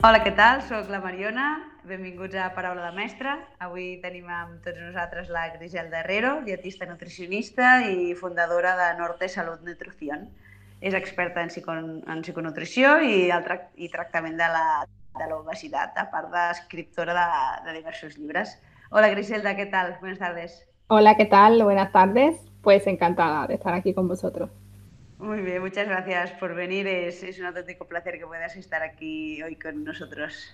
Hola, què tal? Soc la Mariona. Benvinguts a Paraula de Mestre. Avui tenim amb tots nosaltres la Grisel Herrero, dietista nutricionista i fundadora de Norte Salut Nutrición. És experta en, psico, en psiconutrició i, el tra i tractament de la de l'obesitat, a part d'escriptora de, de diversos llibres. Hola Griselda, ¿qué tal? Buenas tardes. Hola, ¿qué tal? Buenas tardes. Pues encantada de estar aquí con vosotros. Muy bien, muchas gracias por venir. Es, es, un auténtico placer que puedas estar aquí hoy con nosotros.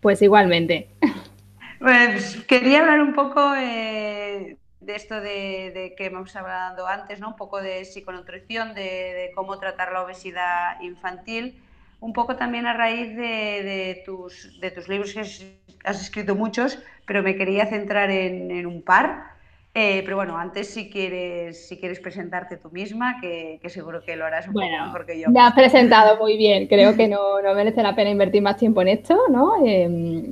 Pues igualmente. Pues quería hablar un poco eh, de esto de, de, que hemos hablado antes, ¿no? Un poco de psiconutrición, de, de, cómo tratar la obesidad infantil, un poco también a raíz de, tus, de tus libros que has escrito muchos, pero me quería centrar en, en un par. Eh, pero bueno, antes si quieres, si quieres presentarte tú misma, que, que seguro que lo harás un bueno, poco mejor que yo. Me has presentado muy bien, creo que no, no merece la pena invertir más tiempo en esto, ¿no? Eh,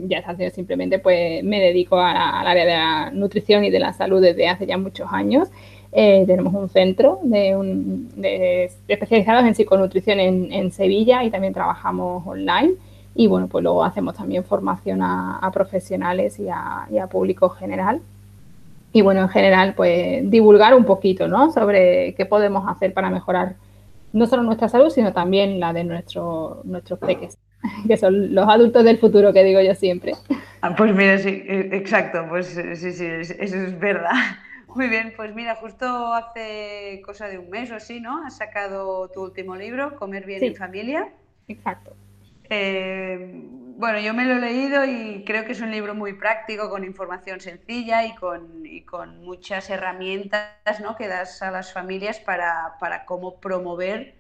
ya está, simplemente pues me dedico al área de la nutrición y de la salud desde hace ya muchos años. Eh, tenemos un centro de, un, de, especializados en psiconutrición en, en, Sevilla y también trabajamos online. Y bueno, pues luego hacemos también formación a, a profesionales y a, y a público general y bueno, en general, pues divulgar un poquito, ¿no? Sobre qué podemos hacer para mejorar no solo nuestra salud, sino también la de nuestro, nuestros peques, que son los adultos del futuro, que digo yo siempre. Ah, pues mira, sí, e, exacto, pues sí, sí, eso es verdad. Muy bien, pues mira, justo hace cosa de un mes o así, ¿no? Has sacado tu último libro, Comer bien Sí. en familia. Exacto. Eh, bueno, yo me lo he leído y creo que es un libro muy práctico, con información sencilla y con, y con muchas herramientas ¿no? que das a las familias para, para cómo promover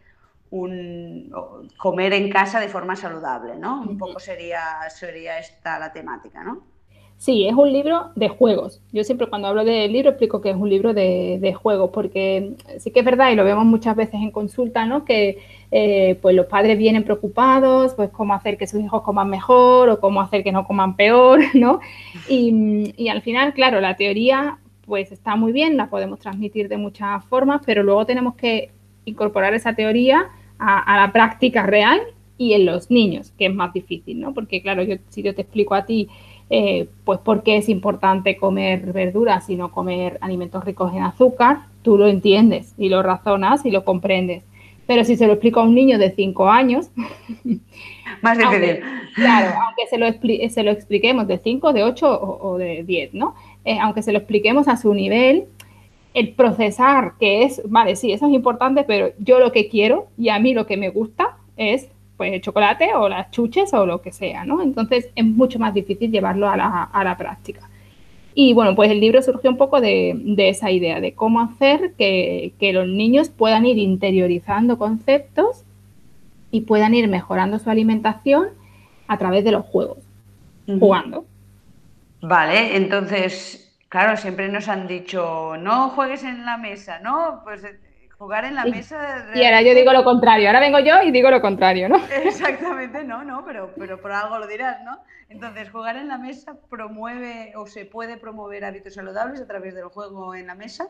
un, comer en casa de forma saludable, ¿no? Un poco sería, sería esta la temática, ¿no? Sí, es un libro de juegos. Yo siempre cuando hablo del libro explico que es un libro de, de juegos, porque sí que es verdad, y lo vemos muchas veces en consulta, ¿no? Que eh, pues los padres vienen preocupados, pues cómo hacer que sus hijos coman mejor o cómo hacer que no coman peor, ¿no? Y, y al final, claro, la teoría pues está muy bien, la podemos transmitir de muchas formas, pero luego tenemos que incorporar esa teoría a, la práctica real y en los niños, que es más difícil, ¿no? Porque claro, yo, si yo te explico a ti eh, pues por qué es importante comer verduras y no comer alimentos ricos en azúcar, tú lo entiendes y lo razonas y lo comprendes. Pero si se lo explico a un niño de 5 años, Más difícil. claro, aunque se lo, expli se lo expliquemos de 5, de 8 o, o, de 10, ¿no? Eh, aunque se lo expliquemos a su nivel, el procesar, que es, vale, sí, eso es importante, pero yo lo que quiero y a mí lo que me gusta es pues el chocolate o las chuches o lo que sea, ¿no? Entonces es mucho más difícil llevarlo a la, a la práctica. Y bueno, pues el libro surgió un poco de, de esa idea, de cómo hacer que, que, los niños puedan ir interiorizando conceptos y puedan ir mejorando su alimentación a través de los juegos, uh -huh. jugando. Vale, entonces, claro, siempre nos han dicho, no juegues en la mesa, ¿no? Pues jugar en la y, mesa. Y ahora yo digo lo contrario, ahora vengo yo y digo lo contrario, ¿no? Exactamente, no, no, pero, pero por algo lo dirás, ¿no? Entonces, jugar en la mesa promueve o se puede promover hábitos saludables a través del juego en la mesa.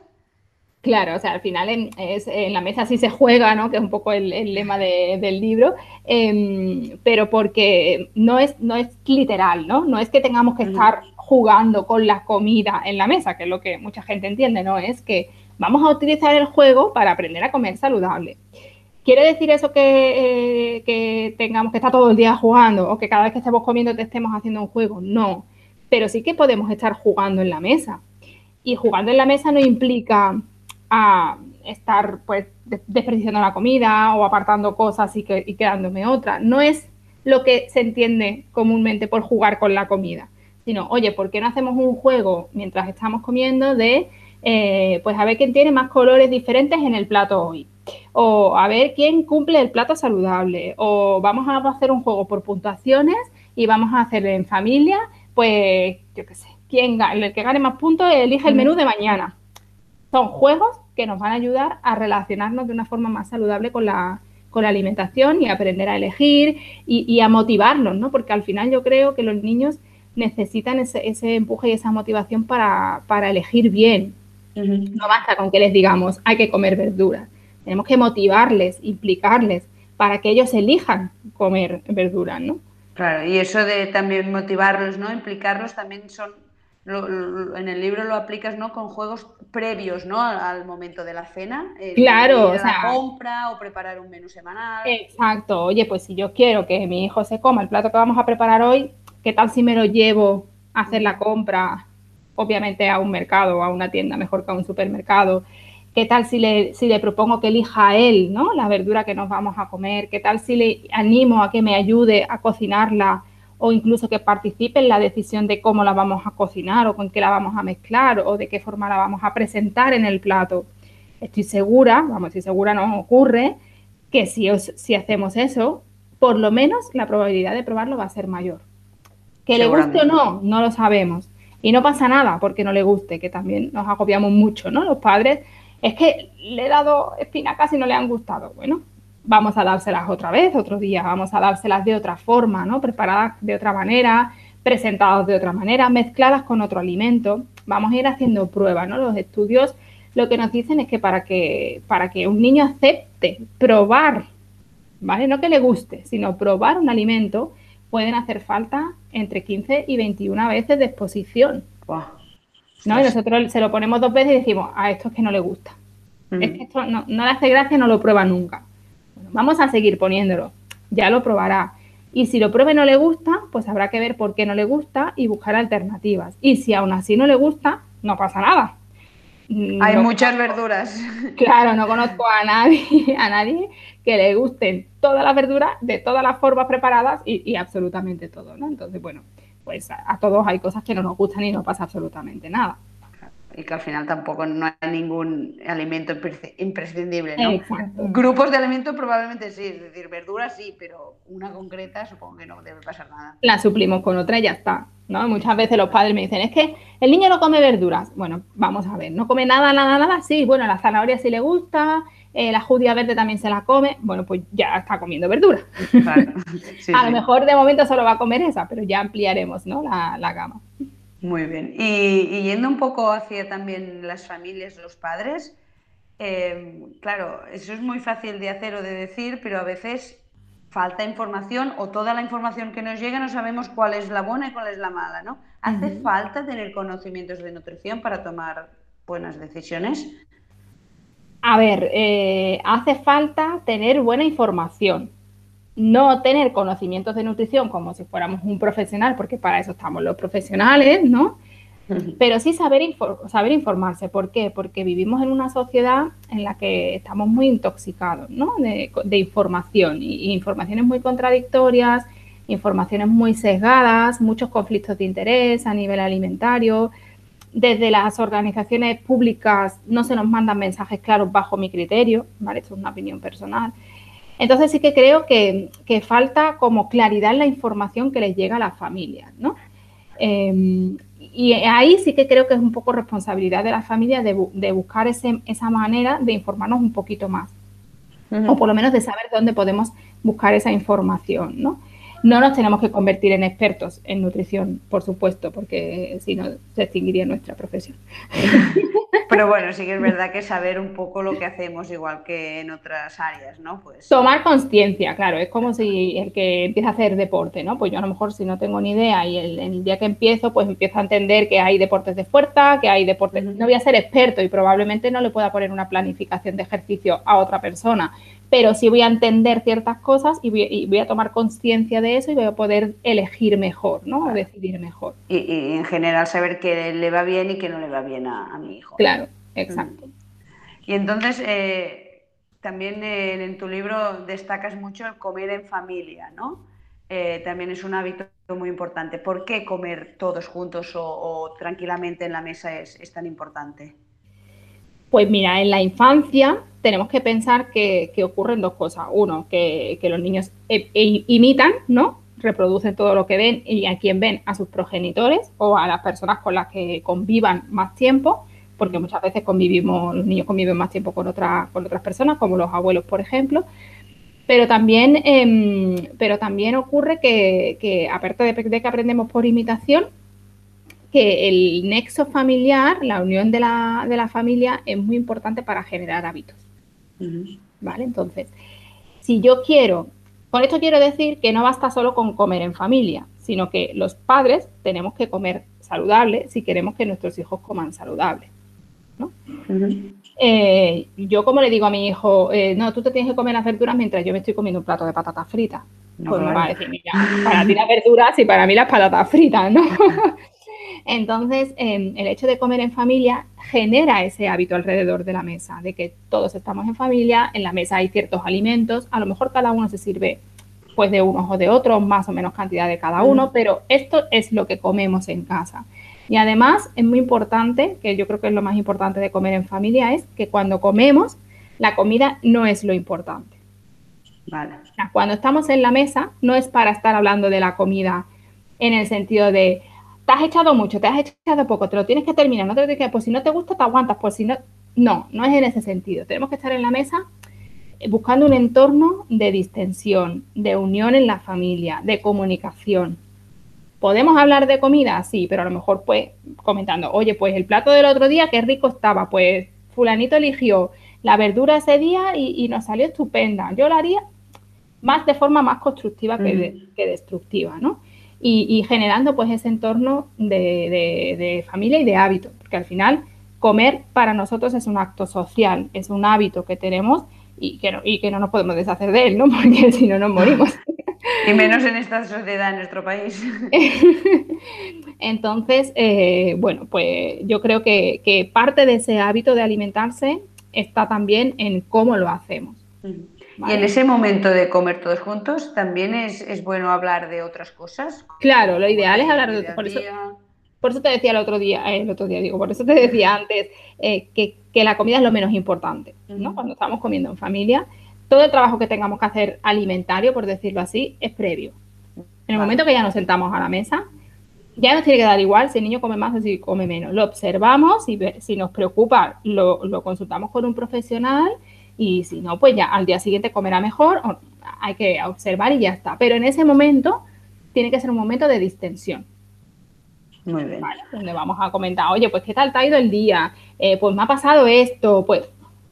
Claro, o sea, al final en, es, en la mesa sí se juega, ¿no? Que es un poco el, el lema de, del libro, eh, pero porque no es, no es literal, ¿no? No es que tengamos que estar jugando con la comida en la mesa, que es lo que mucha gente entiende, ¿no? Es que vamos a utilizar el juego para aprender a comer saludable. ¿Quiere decir eso que, eh, tengamos que estar todo el día jugando o que cada vez que estemos comiendo te estemos haciendo un juego? No, pero sí que podemos estar jugando en la mesa. Y jugando en la mesa no implica a estar pues desperdiciando la comida o apartando cosas y quedándome otra. No es lo que se entiende comúnmente por jugar con la comida, sino, oye, ¿por qué no hacemos un juego mientras estamos comiendo de eh, pues a ver quién tiene más colores diferentes en el plato hoy. O a ver quién cumple el plato saludable. O vamos a hacer un juego por puntuaciones y vamos a hacer en familia, pues yo qué sé, quien, el que gane más puntos elige el menú de mañana. Son juegos que nos van a ayudar a relacionarnos de una forma más saludable con la, con la alimentación y aprender a elegir y, y, a motivarnos, ¿no? Porque al final yo creo que los niños necesitan ese, ese empuje y esa motivación para, para elegir bien, no basta con que les digamos hay que comer verduras. Tenemos que motivarles, implicarles para que ellos elijan comer verduras, ¿no? Claro, y eso de también motivarlos, ¿no? Implicarlos también son, en el libro lo aplicas, ¿no? Con juegos previos, ¿no? Al, momento de la cena. claro, o sea, compra o preparar un menú semanal. Exacto. Oye, pues si yo quiero que mi hijo se coma el plato que vamos a preparar hoy, ¿qué tal si me lo llevo a hacer la compra? Obviamente a un mercado o a una tienda mejor que a un supermercado. ¿Qué tal si le, si le propongo que elija a él ¿no? la verdura que nos vamos a comer? ¿Qué tal si le animo a que me ayude a cocinarla o incluso que participe en la decisión de cómo la vamos a cocinar o con qué la vamos a mezclar o de qué forma la vamos a presentar en el plato? Estoy segura, vamos, estoy segura no ocurre, que si, si hacemos eso, por lo menos la probabilidad de probarlo va a ser mayor. Que le guste o no, no lo sabemos. Y no pasa nada porque no le guste, que también nos agobiamos mucho, ¿no? Los padres es que le he dado espinacas y no le han gustado. Bueno, vamos a dárselas otra vez, otro día, vamos a dárselas de otra forma, ¿no? Preparadas de otra manera, presentadas de otra manera, mezcladas con otro alimento. Vamos a ir haciendo pruebas, ¿no? Los estudios lo que nos dicen es que para que, para que un niño acepte probar, ¿vale? No que le guste, sino probar un alimento, pueden hacer falta entre 15 y 21 veces de exposición. ¿no? Y nosotros se lo ponemos dos veces y decimos, a esto es que no le gusta. Es que esto no, le hace gracia, no lo prueba nunca. vamos a seguir poniéndolo, ya lo probará. Y si lo pruebe y no le gusta, pues habrá que ver por qué no le gusta y buscar alternativas. Y si aún así no le gusta, no pasa nada. Hay muchas verduras. Claro, no conozco a nadie, a nadie que le gusten todas las verduras de todas las formas preparadas y, y absolutamente todo, ¿no? Entonces, bueno, pues a, todos hay cosas que no nos gustan y no pasa absolutamente nada. Y que al final tampoco no hay ningún alimento imprescindible, ¿no? Grupos de alimentos probablemente sí, es decir, verduras sí, pero una concreta supongo que no debe pasar nada. La suplimos con otra y ya está, ¿no? Muchas veces los padres me dicen, es que el niño no come verduras. Bueno, vamos a ver, no come nada, nada, nada, sí, bueno, la zanahoria sí le gusta, eh, la judía verde también se la come, bueno, pues ya está comiendo verdura. a lo mejor de momento solo va a comer esa, pero ya ampliaremos ¿no? la, gama. Muy bien. Y, yendo un poco hacia también las familias, los padres, eh, claro, eso es muy fácil de hacer o de decir, pero a veces falta información o toda la información que nos llega no sabemos cuál es la buena y cuál es la mala, ¿no? ¿Hace falta tener conocimientos de nutrición para tomar buenas decisiones? A ver, eh, hace falta tener buena información, no tener conocimientos de nutrición como si fuéramos un profesional, porque para eso estamos los profesionales, ¿no? Pero sí saber, saber informarse. ¿Por qué? Porque vivimos en una sociedad en la que estamos muy intoxicados ¿no? de, información y, informaciones muy contradictorias, informaciones muy sesgadas, muchos conflictos de interés a nivel alimentario, desde las organizaciones públicas no se nos mandan mensajes claros bajo mi criterio, ¿vale? Esto es una opinión personal. Entonces sí que creo que, falta como claridad en la información que les llega a las familias, ¿no? Em, y ahí sí que creo que es un poco responsabilidad de las familias de, buscar esa manera de informarnos un poquito más. O por lo menos de saber dónde podemos buscar esa información, ¿no? No nos tenemos que convertir en expertos en nutrición, por supuesto, porque si no se extinguiría nuestra profesión. Pero bueno, sí que es verdad que saber un poco lo que hacemos, igual que en otras áreas, ¿no? Pues... Tomar conciencia, claro, es como si el que empieza a hacer deporte, ¿no? Pues yo a lo mejor si no tengo ni idea y el, día que empiezo, pues empiezo a entender que hay deportes de fuerza, que hay deportes... No voy a ser experto y probablemente no le pueda poner una planificación de ejercicio a otra persona, pero sí voy a entender ciertas cosas y voy, a tomar conciencia de eso y voy a poder elegir mejor, ¿no? O decidir mejor. Y, en general saber qué le va bien y qué no le va bien a, mi hijo. Claro, exacto. Y entonces, eh, también en tu libro destacas mucho el comer en familia, ¿no? Eh, también es un hábito muy importante. ¿Por qué comer todos juntos o, tranquilamente en la mesa es tan importante? Pues mira, en la infancia tenemos que pensar que, ocurren dos cosas. Uno, que, los niños e, e, imitan, ¿no? Reproducen todo lo que ven y a quien ven a sus progenitores o a las personas con las que convivan más tiempo, porque muchas veces convivimos, los niños conviven más tiempo con, otras personas, como los abuelos, por ejemplo. Pero también, em, pero también ocurre que, aparte de, de que aprendemos por imitación, que el nexo familiar, la unión de la, de la familia es muy importante para generar hábitos. ¿Vale? Entonces, si yo quiero Con esto quiero decir que no basta solo con comer en familia, sino que los padres tenemos que comer saludable si queremos que nuestros hijos coman saludable. Eh, yo como le digo a mi hijo, eh, no, tú te tienes que comer las verduras mientras yo me estoy comiendo un plato de patatas fritas. pues me va a decir, mira, para ti las verduras y para mí las patatas fritas, ¿no? Entonces, em, el hecho de comer en familia genera ese hábito alrededor de la mesa, de que todos estamos en familia, en la mesa hay ciertos alimentos, a lo mejor cada uno se sirve pues de unos o de otros, más o menos cantidad de cada uno, pero esto es lo que comemos en casa. Y además es muy importante, que yo creo que es lo más importante de comer en familia, es que cuando comemos, la comida no es lo importante. Vale. cuando estamos en la mesa, no es para estar hablando de la comida en el sentido de, te has echado mucho, te has echado poco, te lo tienes que terminar, no te lo tienes que, pues si no te gusta, te aguantas, pues si no, no, no es en ese sentido. Tenemos que estar en la mesa eh, buscando un entorno de distensión, de unión en la familia, de comunicación, ¿Podemos hablar de comida? Sí, pero a lo mejor pues comentando, oye, pues el plato del otro día, qué rico estaba, pues fulanito eligió la verdura ese día y, nos salió estupenda. Yo lo haría más de forma más constructiva que, destructiva, ¿no? Y, generando pues ese entorno de, familia y de hábito, porque al final comer para nosotros es un acto social, es un hábito que tenemos y que no, y que no nos podemos deshacer de él, ¿no? Porque si no nos morimos. Y menos en esta sociedad, en nuestro país. Entonces, eh, bueno, pues yo creo que, parte de ese hábito de alimentarse está también en cómo lo hacemos. Y en ese momento de comer todos juntos, también es, bueno hablar de otras cosas. Claro, lo ideal es hablar de por eso, por eso te decía el otro día, eh, el otro día digo, por eso te decía antes eh, que, la comida es lo menos importante, ¿no? Cuando estamos comiendo en familia, todo el trabajo que tengamos que hacer alimentario, por decirlo así, es previo. En el momento que ya nos sentamos a la mesa, ya nos tiene que dar igual si el niño come más o si come menos. Lo observamos y si nos preocupa, lo, consultamos con un profesional y si no, pues ya al día siguiente comerá mejor. hay que observar y ya está. Pero en ese momento tiene que ser un momento de distensión. Muy bien. donde vamos a comentar, oye, pues qué tal te ha ido el día, eh, pues me ha pasado esto, pues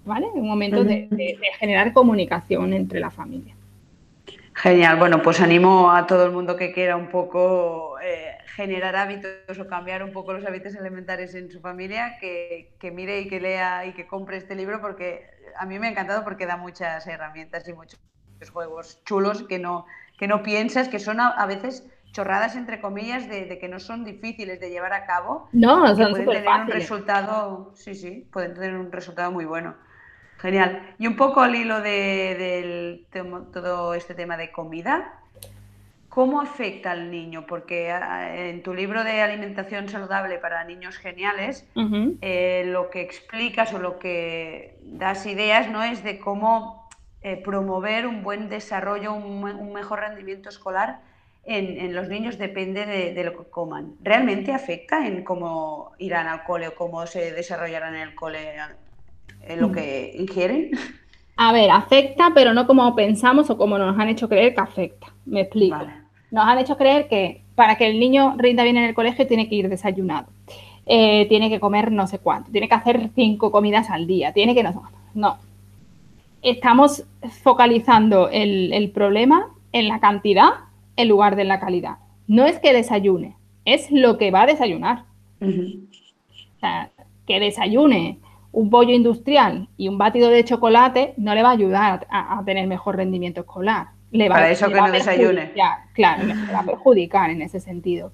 ¿vale? Un momento de, generar comunicación entre la familia. Genial, bueno, pues animo a todo el mundo que quiera un poco eh, generar hábitos o cambiar un poco los hábitos elementales en su familia, que, mire y que lea y que compre este libro porque a mí me ha encantado porque da muchas herramientas y muchos juegos chulos que no, que no piensas, que son a, veces chorradas entre comillas de, que no son difíciles de llevar a cabo. No, son pueden tener un resultado, sí, sí, pueden tener un resultado muy bueno. Genial. Y un poco al hilo de, todo este tema de comida, ¿cómo afecta al niño? Porque ah, en tu libro de alimentación saludable para niños geniales, eh, lo que explicas o lo que das ideas no es de cómo eh, promover un buen desarrollo, un, mejor rendimiento escolar en, los niños depende de, de, lo que coman. ¿Realmente afecta en cómo irán al cole o cómo se desarrollarán en el cole lo que ingieren? A ver, afecta, pero no como pensamos o como nos han hecho creer que afecta. Me explico. Nos han hecho creer que para que el niño rinda bien en el colegio tiene que ir desayunado, eh, tiene que comer no sé cuánto, tiene que hacer cinco comidas al día, tiene que no No. Estamos focalizando el, problema en la cantidad en lugar de en la calidad. No es que desayune, es lo que va a desayunar. O sea, que desayune un pollo industrial y un batido de chocolate no le va a ayudar a, tener mejor rendimiento escolar. Le va, Para eso que no desayune. Claro, le va a perjudicar en ese sentido.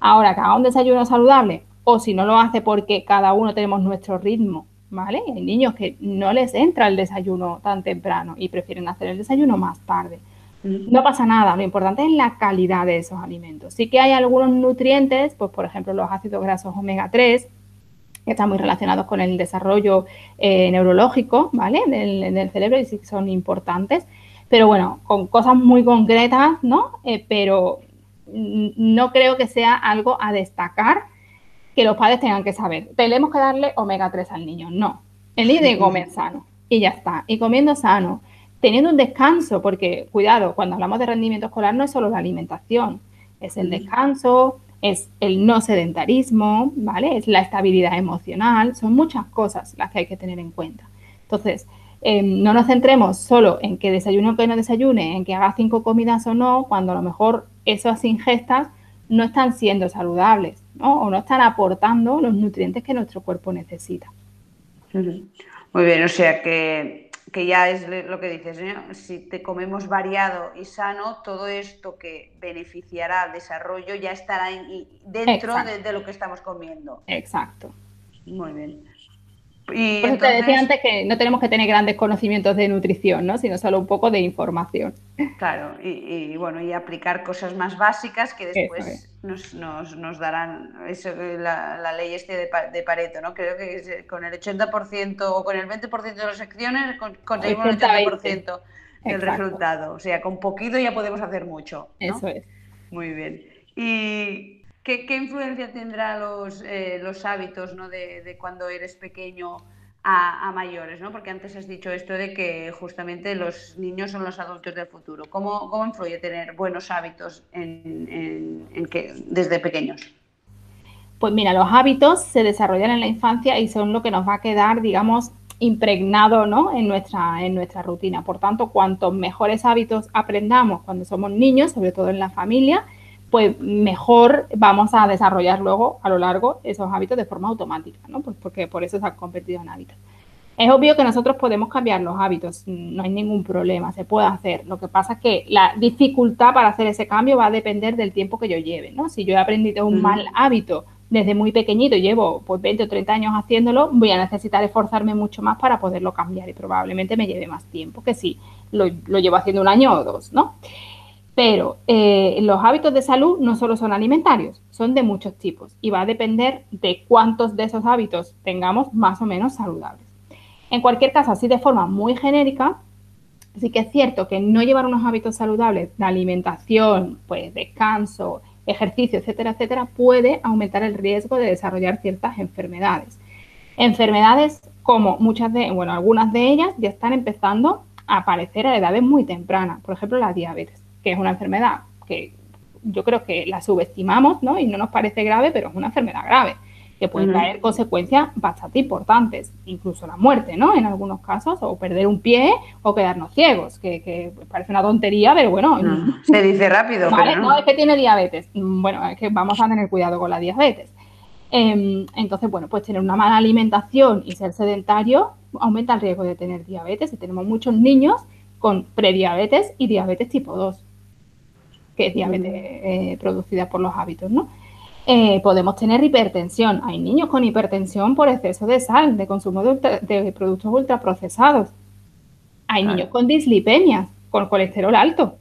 Ahora, que haga un desayuno saludable, o si no lo hace porque cada uno tenemos nuestro ritmo, ¿vale? Hay niños que no les entra el desayuno tan temprano y prefieren hacer el desayuno más tarde. No pasa nada, lo importante es la calidad de esos alimentos. Sí que hay algunos nutrientes, pues por ejemplo los ácidos grasos omega 3, que están muy relacionados con el desarrollo eh, neurológico, ¿vale? Del, cerebro y sí que son importantes. Pero bueno, con cosas muy concretas, ¿no? Eh, pero no creo que sea algo a destacar que los padres tengan que saber. Tenemos que darle omega 3 al niño. No. El niño tiene que comer sano y ya está. Y comiendo sano, teniendo un descanso, porque cuidado, cuando hablamos de rendimiento escolar no es solo la alimentación, es el descanso, es el no sedentarismo, ¿vale? Es la estabilidad emocional, son muchas cosas las que hay que tener en cuenta. Entonces, em, no nos centremos solo en que desayune o que no desayune, en que haga cinco comidas o no, cuando a lo mejor esas ingestas no están siendo saludables o no están aportando los nutrientes que nuestro cuerpo necesita. Muy bien, o sea que, ya es lo que dices, si te comemos variado y sano, todo esto que beneficiará al desarrollo ya estará dentro de, lo que estamos comiendo. Exacto. Muy bien. Y te decía antes que no tenemos que tener grandes conocimientos de nutrición, ¿no? sino solo un poco de información. Claro, y, bueno, y aplicar cosas más básicas que después nos, nos, darán eso, la, ley este de, Pareto, ¿no? Creo que con el 80% o con el 20% de las acciones conseguimos el 80% del resultado. O sea, con poquito ya podemos hacer mucho. Eso es. Muy bien. ¿Y qué, influencia tendrá los, eh, los hábitos ¿no? de, cuando eres pequeño? A, mayores, ¿no? Porque antes has dicho esto de que justamente los niños son los adultos del futuro. ¿Cómo, cómo influye tener buenos hábitos desde pequeños? Pues mira, los hábitos se desarrollan en la infancia y son lo que nos va a quedar, digamos, impregnado ¿no? en, nuestra, en nuestra rutina. Por tanto, cuantos mejores hábitos aprendamos cuando somos niños, sobre todo en la familia, pues mejor vamos a desarrollar luego a lo largo esos hábitos de forma automática, ¿no? Pues porque por eso se han convertido en hábitos. Es obvio que nosotros podemos cambiar los hábitos, no hay ningún problema, se puede hacer. Lo que pasa es que la dificultad para hacer ese cambio va a depender del tiempo que yo lleve, ¿no? Si yo he aprendido un mal hábito desde muy pequeñito, llevo pues 20 o 30 años haciéndolo, voy a necesitar esforzarme mucho más para poderlo cambiar y probablemente me lleve más tiempo que si lo, llevo haciendo un año o dos, ¿no? Pero eh, los hábitos de salud no solo son alimentarios, son de muchos tipos y va a depender de cuántos de esos hábitos tengamos más o menos saludables. En cualquier caso, así de forma muy genérica, sí que es cierto que no llevar unos hábitos saludables de alimentación, pues descanso, ejercicio, etcétera, etcétera, puede aumentar el riesgo de desarrollar ciertas enfermedades. Enfermedades como muchas de, bueno, algunas de ellas ya están empezando a aparecer a edades muy tempranas. Por ejemplo, la diabetes, que es una enfermedad que yo creo que la subestimamos, ¿no? Y no nos parece grave, pero es una enfermedad grave que puede traer consecuencias bastante importantes, incluso la muerte, ¿no? En algunos casos, o perder un pie o quedarnos ciegos, que, parece una tontería, pero bueno. se dice rápido. Vale, no. es que tiene diabetes. Bueno, es que vamos a tener cuidado con la diabetes. Em, entonces, bueno, pues tener una mala alimentación y ser sedentario aumenta el riesgo de tener diabetes. Y tenemos muchos niños con prediabetes y diabetes tipo 2, que es diabetes eh, producida por los hábitos, ¿no? Eh, podemos tener hipertensión. Hay niños con hipertensión por exceso de sal, de consumo de, productos ultraprocesados. Hay niños con dislipemia, con colesterol alto.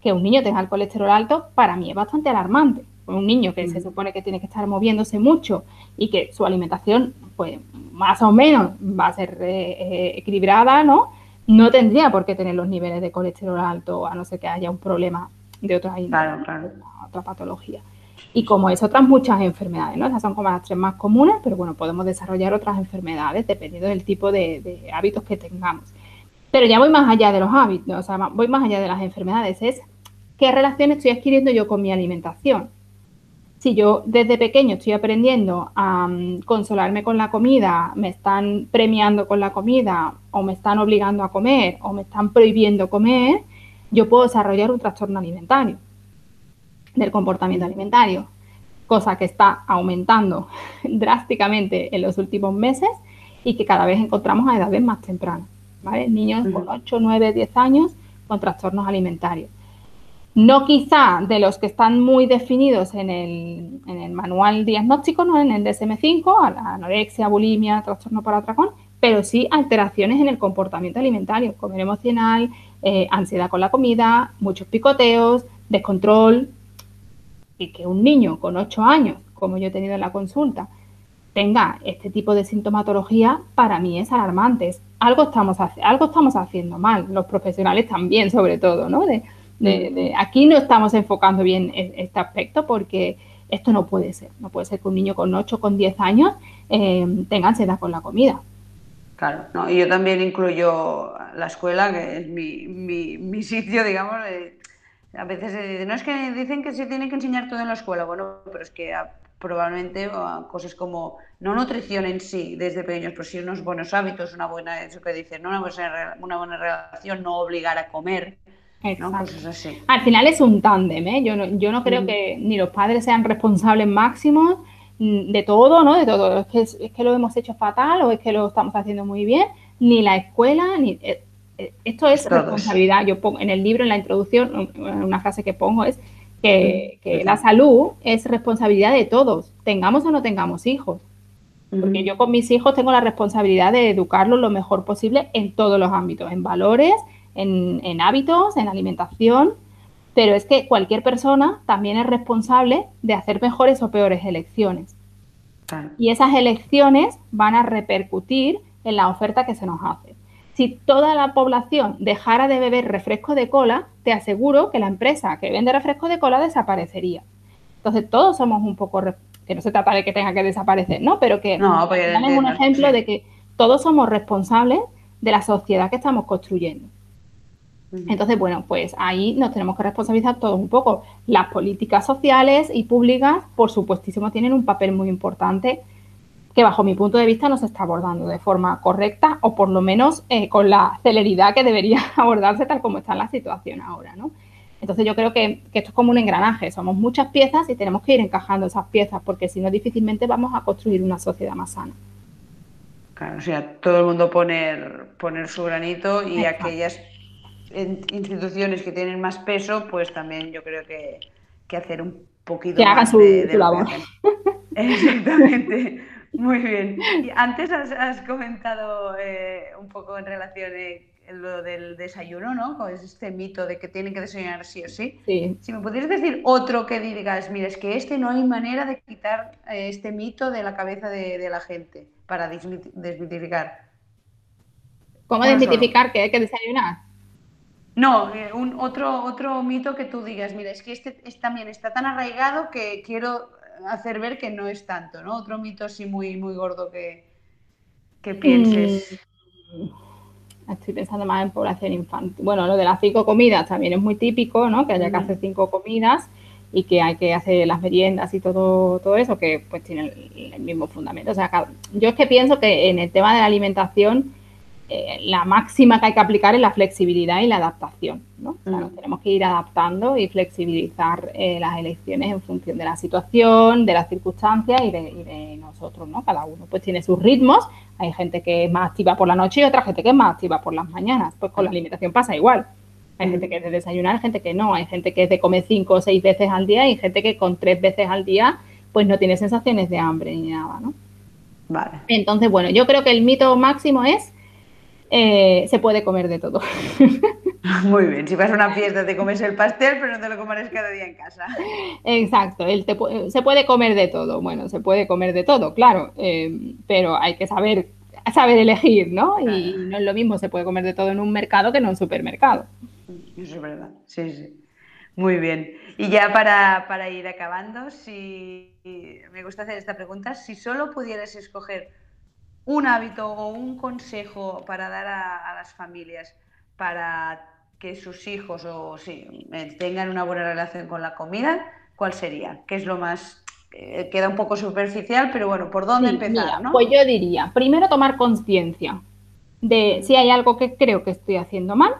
Que un niño tenga el colesterol alto para mí es bastante alarmante. Un niño que se supone que tiene que estar moviéndose mucho y que su alimentación, pues más o menos va a ser eh, eh, equilibrada, ¿no? No tendría por qué tener los niveles de colesterol alto, a no ser que haya un problema de otra, otra patología. Y como es otras muchas enfermedades, ¿no? Esas son como las tres más comunes, pero bueno, podemos desarrollar otras enfermedades dependiendo del tipo de, hábitos que tengamos. Pero ya voy más allá de los hábitos, o sea, voy más allá de las enfermedades, es qué relación estoy adquiriendo yo con mi alimentación. Si yo desde pequeño estoy aprendiendo a mm, consolarme con la comida, me están premiando con la comida, o me están obligando a comer, o me están prohibiendo comer, yo puedo desarrollar un trastorno alimentario del comportamiento alimentario, cosa que está aumentando drásticamente en los últimos meses y que cada vez encontramos a edades más tempranas. ¿vale? Niños con 8, 9, 10 años con trastornos alimentarios. No quizá de los que están muy definidos en el, en el manual diagnóstico, ¿no? en el DSM5, anorexia, bulimia, trastorno por atracón, pero sí alteraciones en el comportamiento alimentario, comer emocional, eh, ansiedad con la comida, muchos picoteos, descontrol, y que un niño con 8 años, como yo he tenido en la consulta, tenga este tipo de sintomatología, para mí es alarmante. algo, estamos, algo estamos haciendo mal, los profesionales también, sobre todo, ¿no? De, aquí no estamos enfocando bien e, este aspecto porque esto no puede ser. No puede ser que un niño con 8, con 10 años eh, tenga ansiedad con la comida. Claro, no, y yo también incluyo la escuela, que es mi, mi, mi sitio, digamos, a veces no es que dicen que se tiene que enseñar todo en la escuela, bueno, pero es que probablemente cosas como, no nutrición en sí desde pequeños, pero sí unos buenos hábitos, una buena, eso que dicen, ¿no? una, buena, una buena relación, no obligar a comer. ¿no? Cosas así. Al final es un tándem, ¿eh? Yo no, yo no creo que ni los padres sean responsables máximos mm, de todo, ¿no? De todo. Es que, es que lo hemos hecho fatal o es que lo estamos haciendo muy bien, ni la escuela, ni... Eh, eh, esto es responsabilidad. Yo pongo en el libro, en la introducción, una frase que pongo es que, la salud es responsabilidad de todos, tengamos o no tengamos hijos. Porque yo con mis hijos tengo la responsabilidad de educarlos lo mejor posible en todos los ámbitos, en valores, en, hábitos, en alimentación, pero es que cualquier persona también es responsable de hacer mejores o peores elecciones. Y esas elecciones van a repercutir en la oferta que se nos hace. Si toda la población dejara de beber refresco de cola, te aseguro que la empresa que vende refresco de cola desaparecería. Entonces, todos somos un poco, que no se trata de que tenga que desaparecer, ¿no? Pero que no, un ejemplo de que todos somos responsables de la sociedad que estamos construyendo. Entonces, bueno, pues ahí nos tenemos que responsabilizar todos un poco. Las políticas sociales y públicas, por supuestísimo, tienen un papel muy importante que bajo mi punto de vista no se está abordando de forma correcta o por lo menos eh, con la celeridad que debería abordarse tal como está la situación ahora, ¿no? Entonces yo creo que, esto es como un engranaje, somos muchas piezas y tenemos que ir encajando esas piezas porque si no difícilmente vamos a construir una sociedad más sana. Claro, o sea, todo el mundo poner, poner su granito y aquellas instituciones que tienen más peso, pues también yo creo que, que hacer un poquito que hagan su, labor. Exactamente. Muy bien. Y antes has, comentado eh, un poco en relación a lo del desayuno, ¿no? Es este mito de que tienen que desayunar sí o sí. sí. Si me pudieras decir otro que digas, mira, es que este no hay manera de quitar eh, este mito de la cabeza de, la gente para desmitificar. ¿Cómo desmitificar que hay que desayunar? No, eh, un, otro, otro mito que tú digas, mira, es que este también está tan arraigado que quiero hacer ver que no es tanto, ¿no? Otro mito así muy, muy gordo que, que pienses. Mm, estoy pensando más en población infantil. Bueno, lo de las cinco comidas también es muy típico, ¿no? Que haya que hacer cinco comidas y que hay que hacer las meriendas y todo, todo eso, que pues tiene el, mismo fundamento. O sea, yo es que pienso que en el tema de la alimentación eh, la máxima que hay que aplicar es la flexibilidad y la adaptación. ¿no? tenemos que ir adaptando y flexibilizar eh, las elecciones en función de la situación, de las circunstancias y de, nosotros. ¿no? Cada uno pues tiene sus ritmos. Hay gente que es más activa por la noche y otra gente que es más activa por las mañanas. Pues con la alimentación pasa igual. Hay gente que es de desayunar, hay gente que no. Hay gente que es de comer cinco o seis veces al día y gente que con tres veces al día pues no tiene sensaciones de hambre ni nada. ¿no? Vale. Entonces, bueno, yo creo que el mito máximo es eh, se puede comer de todo. Muy bien, si vas a una fiesta te comes el pastel, pero no te lo comerás cada día en casa. Exacto, se puede comer de todo. Bueno, se puede comer de todo, claro, eh, pero hay que saber, saber elegir, ¿no? Y no es lo mismo, se puede comer de todo en un mercado que en un supermercado. Eso es verdad, sí, sí. Muy bien. Y ya para, para ir acabando, si me gusta hacer esta pregunta, si solo pudieras escoger un hábito o un consejo para dar a, las familias para que sus hijos o sí, eh, tengan una buena relación con la comida, ¿cuál sería? ¿Qué es lo más eh, queda un poco superficial, pero bueno, ¿por dónde empezar? Pues yo diría, primero tomar conciencia de si hay algo que creo que estoy haciendo mal,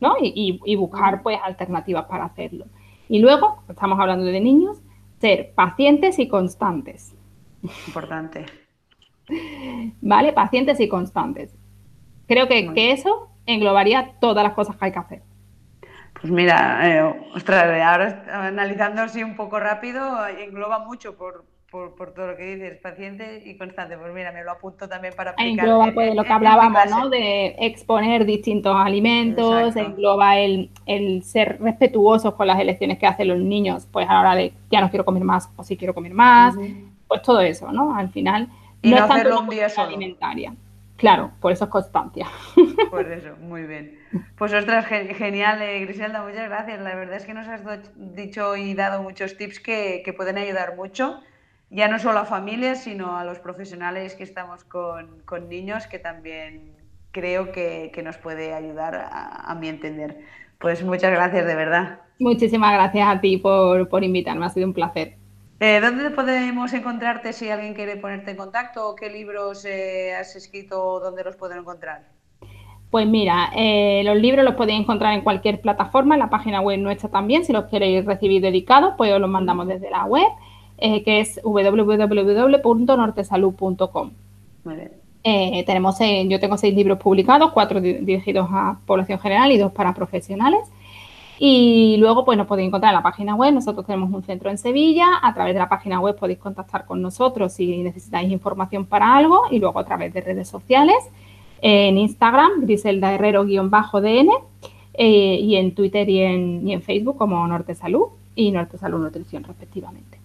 ¿no? Y, y, buscar pues alternativas para hacerlo. Y luego, estamos hablando de niños, ser pacientes y constantes. Importante. ¿Vale? Pacientes y constantes. Creo que, que, eso englobaría todas las cosas que hay que hacer. Pues mira, eh, ahora analizando así un poco rápido, engloba mucho por, por, todo lo que dices, paciente y constante. Pues mira, me lo apunto también para aplicar. Engloba pues, lo que hablábamos, ¿no? De exponer distintos alimentos, engloba el, el, ser respetuosos con las elecciones que hacen los niños, pues a la hora de ya no quiero comer más o si quiero comer más, pues todo eso, ¿no? Al final y no, hacerlo un día solo. Alimentaria. Claro, por eso es constancia. Por eso, muy bien. Pues ostras, genial, eh, Griselda, muchas gracias. La verdad es que nos has dicho y dado muchos tips que, pueden ayudar mucho, ya no solo a familias, sino a los profesionales que estamos con, niños, que también creo que, nos puede ayudar a, a, mi entender. Pues muchas gracias, de verdad. Muchísimas gracias a ti por, por invitarme, ha sido un placer. Eh, ¿Dónde podemos encontrarte si alguien quiere ponerte en contacto o qué libros eh, has escrito dónde los pueden encontrar? Pues mira, eh, los libros los podéis encontrar en cualquier plataforma, en la página web nuestra también. Si los queréis recibir dedicados, pues os los mandamos desde la web, que es www.nortesalud.com. Eh, tenemos, yo tengo seis libros publicados, cuatro dirigidos a población general y dos para profesionales. Y luego, pues nos podéis encontrar en la página web. Nosotros tenemos un centro en Sevilla. A través de la página web podéis contactar con nosotros si necesitáis información para algo. Y luego a través de redes sociales en Instagram, Griselda Herrero-DN, eh, y en Twitter y en, y en Facebook como Norte Salud y Norte Salud Nutrición, respectivamente.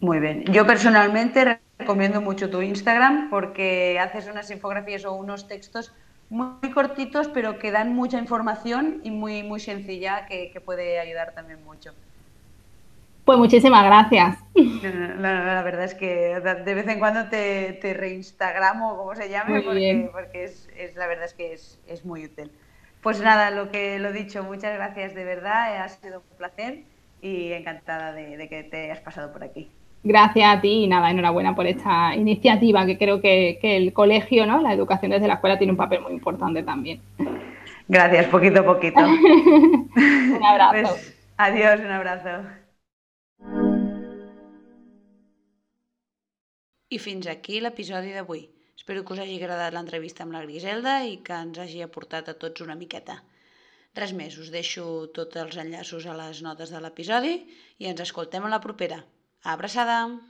Muy bien. Yo personalmente recomiendo mucho tu Instagram porque haces unas infografías o unos textos muy cortitos, pero que dan mucha información y muy, muy sencilla que, que puede ayudar también mucho. Pues muchísimas gracias. La, verdad es que de vez en cuando te, te reinstagramo, como se llame, porque, porque es, es, la verdad es que es, es, muy útil. Pues nada, lo que lo dicho, muchas gracias de verdad, ha sido un placer y encantada de, de que te hayas pasado por aquí. Gracias a ti y nada, enhorabuena por esta iniciativa que creo que, que, el colegio, ¿no? la educación desde la escuela tiene un papel muy importante también. Gracias, poquito a poquito. un abrazo. Pues, adiós, un abrazo. I fins aquí l'episodi d'avui. Espero que us hagi agradat l'entrevista amb la Griselda i que ens hagi aportat a tots una miqueta. Res més, us deixo tots els enllaços a les notes de l'episodi i ens escoltem a la propera. Abraçada!